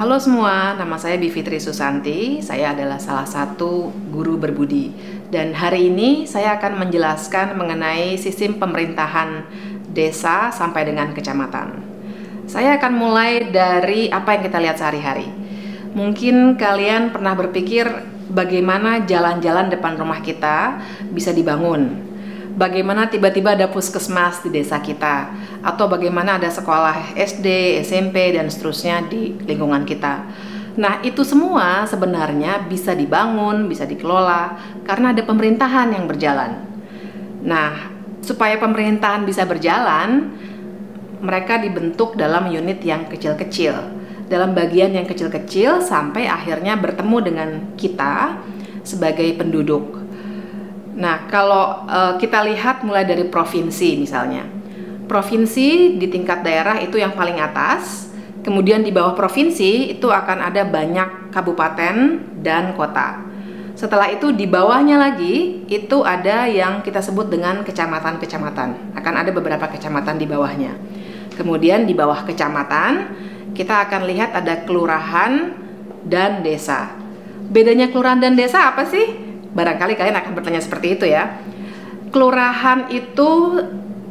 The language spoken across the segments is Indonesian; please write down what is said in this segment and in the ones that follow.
Halo semua, nama saya Bivitri Susanti. Saya adalah salah satu guru berbudi. Dan hari ini saya akan menjelaskan mengenai sistem pemerintahan desa sampai dengan kecamatan. Saya akan mulai dari apa yang kita lihat sehari-hari. Mungkin kalian pernah berpikir bagaimana jalan-jalan depan rumah kita bisa dibangun bagaimana tiba-tiba ada puskesmas di desa kita atau bagaimana ada sekolah SD, SMP dan seterusnya di lingkungan kita. Nah, itu semua sebenarnya bisa dibangun, bisa dikelola karena ada pemerintahan yang berjalan. Nah, supaya pemerintahan bisa berjalan, mereka dibentuk dalam unit yang kecil-kecil, dalam bagian yang kecil-kecil sampai akhirnya bertemu dengan kita sebagai penduduk. Nah, kalau uh, kita lihat mulai dari provinsi misalnya. Provinsi di tingkat daerah itu yang paling atas, kemudian di bawah provinsi itu akan ada banyak kabupaten dan kota. Setelah itu di bawahnya lagi itu ada yang kita sebut dengan kecamatan-kecamatan. Akan ada beberapa kecamatan di bawahnya. Kemudian di bawah kecamatan kita akan lihat ada kelurahan dan desa. Bedanya kelurahan dan desa apa sih? Barangkali kalian akan bertanya seperti itu ya. Kelurahan itu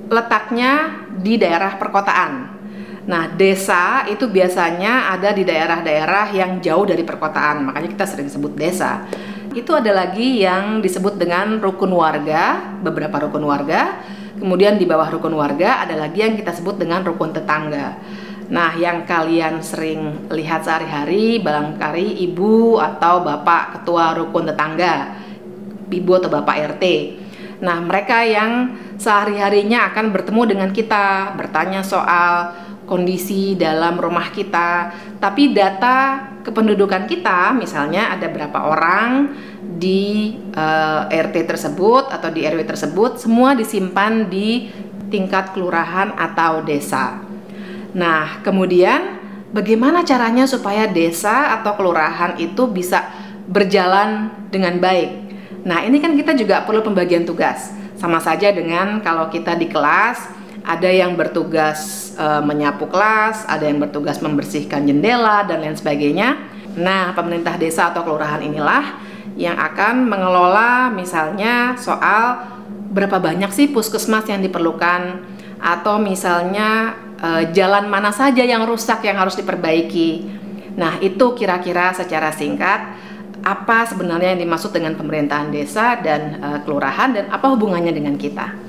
letaknya di daerah perkotaan. Nah, desa itu biasanya ada di daerah-daerah yang jauh dari perkotaan, makanya kita sering sebut desa. Itu ada lagi yang disebut dengan rukun warga, beberapa rukun warga. Kemudian di bawah rukun warga ada lagi yang kita sebut dengan rukun tetangga. Nah, yang kalian sering lihat sehari-hari, barangkali ibu atau bapak ketua rukun tetangga ibu atau bapak RT. Nah, mereka yang sehari-harinya akan bertemu dengan kita, bertanya soal kondisi dalam rumah kita, tapi data kependudukan kita, misalnya ada berapa orang di uh, eh, RT tersebut atau di RW tersebut, semua disimpan di tingkat kelurahan atau desa. Nah, kemudian bagaimana caranya supaya desa atau kelurahan itu bisa berjalan dengan baik? Nah, ini kan kita juga perlu pembagian tugas. Sama saja dengan kalau kita di kelas ada yang bertugas e, menyapu kelas, ada yang bertugas membersihkan jendela dan lain sebagainya. Nah, pemerintah desa atau kelurahan inilah yang akan mengelola misalnya soal berapa banyak sih puskesmas yang diperlukan atau misalnya e, jalan mana saja yang rusak yang harus diperbaiki. Nah, itu kira-kira secara singkat apa sebenarnya yang dimaksud dengan pemerintahan desa dan uh, kelurahan dan apa hubungannya dengan kita.